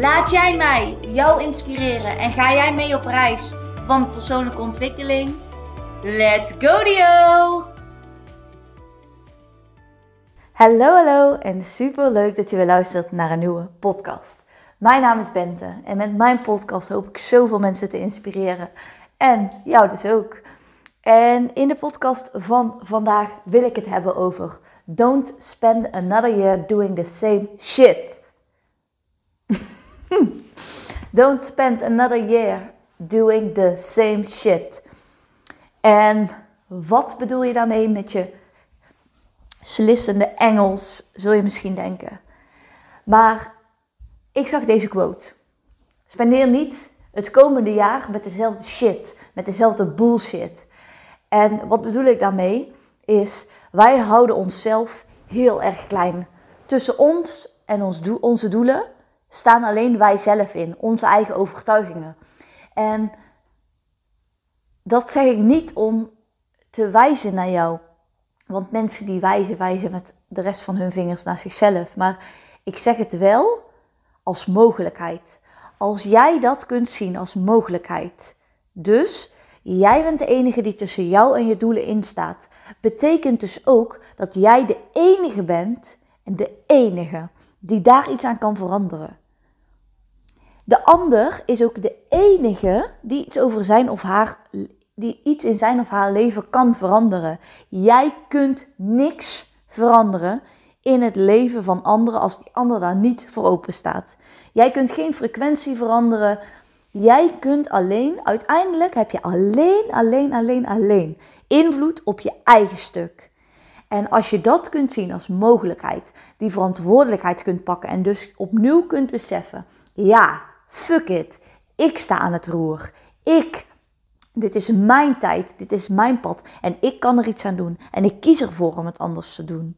Laat jij mij jou inspireren en ga jij mee op reis van persoonlijke ontwikkeling? Let's go Dio! Hallo, hallo en super leuk dat je weer luistert naar een nieuwe podcast. Mijn naam is Bente en met mijn podcast hoop ik zoveel mensen te inspireren. En jou dus ook. En in de podcast van vandaag wil ik het hebben over Don't spend another year doing the same shit. Don't spend another year doing the same shit. En wat bedoel je daarmee met je slissende Engels, zul je misschien denken. Maar ik zag deze quote. Spendeer niet het komende jaar met dezelfde shit, met dezelfde bullshit. En wat bedoel ik daarmee? Is wij houden onszelf heel erg klein. Tussen ons en ons onze doelen staan alleen wij zelf in, onze eigen overtuigingen. En dat zeg ik niet om te wijzen naar jou. Want mensen die wijzen, wijzen met de rest van hun vingers naar zichzelf. Maar ik zeg het wel als mogelijkheid. Als jij dat kunt zien als mogelijkheid. Dus jij bent de enige die tussen jou en je doelen instaat. Betekent dus ook dat jij de enige bent en de enige die daar iets aan kan veranderen. De ander is ook de enige die iets over zijn of haar die iets in zijn of haar leven kan veranderen. Jij kunt niks veranderen in het leven van anderen als die ander daar niet voor open staat. Jij kunt geen frequentie veranderen. Jij kunt alleen, uiteindelijk heb je alleen, alleen, alleen, alleen invloed op je eigen stuk. En als je dat kunt zien als mogelijkheid, die verantwoordelijkheid kunt pakken en dus opnieuw kunt beseffen: ja, fuck it, ik sta aan het roer. Ik dit is mijn tijd, dit is mijn pad en ik kan er iets aan doen. En ik kies ervoor om het anders te doen.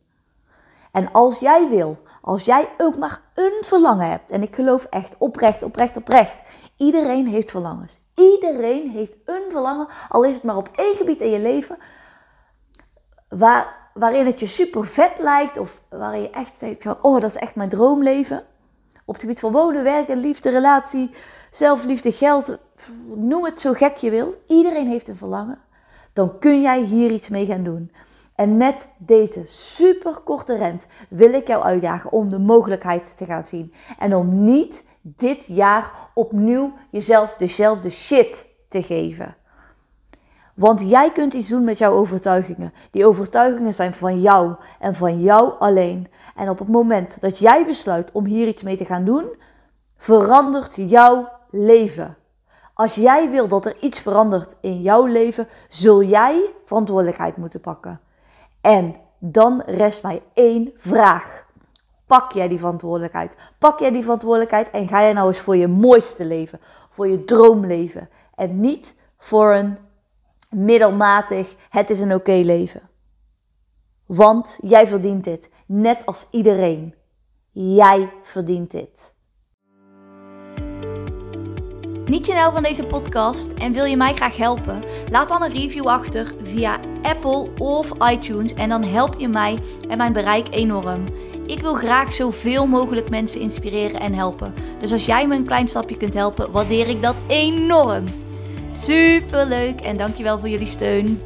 En als jij wil, als jij ook maar een verlangen hebt, en ik geloof echt oprecht, oprecht, oprecht, iedereen heeft verlangens. Iedereen heeft een verlangen, al is het maar op één gebied in je leven, waar, waarin het je super vet lijkt, of waarin je echt denkt van, oh, dat is echt mijn droomleven. Op het gebied van wonen, werken, liefde, relatie, zelfliefde, geld, noem het zo gek je wilt. Iedereen heeft een verlangen. Dan kun jij hier iets mee gaan doen. En met deze super korte rent wil ik jou uitdagen om de mogelijkheid te gaan zien. En om niet dit jaar opnieuw jezelf dezelfde shit te geven. Want jij kunt iets doen met jouw overtuigingen. Die overtuigingen zijn van jou en van jou alleen. En op het moment dat jij besluit om hier iets mee te gaan doen, verandert jouw leven. Als jij wil dat er iets verandert in jouw leven, zul jij verantwoordelijkheid moeten pakken. En dan rest mij één vraag. Pak jij die verantwoordelijkheid? Pak jij die verantwoordelijkheid en ga jij nou eens voor je mooiste leven, voor je droomleven en niet voor een middelmatig, het is een oké leven. Want jij verdient dit, net als iedereen. Jij verdient dit. Niet je nou van deze podcast en wil je mij graag helpen? Laat dan een review achter via Apple of iTunes en dan help je mij en mijn bereik enorm. Ik wil graag zoveel mogelijk mensen inspireren en helpen. Dus als jij me een klein stapje kunt helpen, waardeer ik dat enorm. Super leuk en dankjewel voor jullie steun.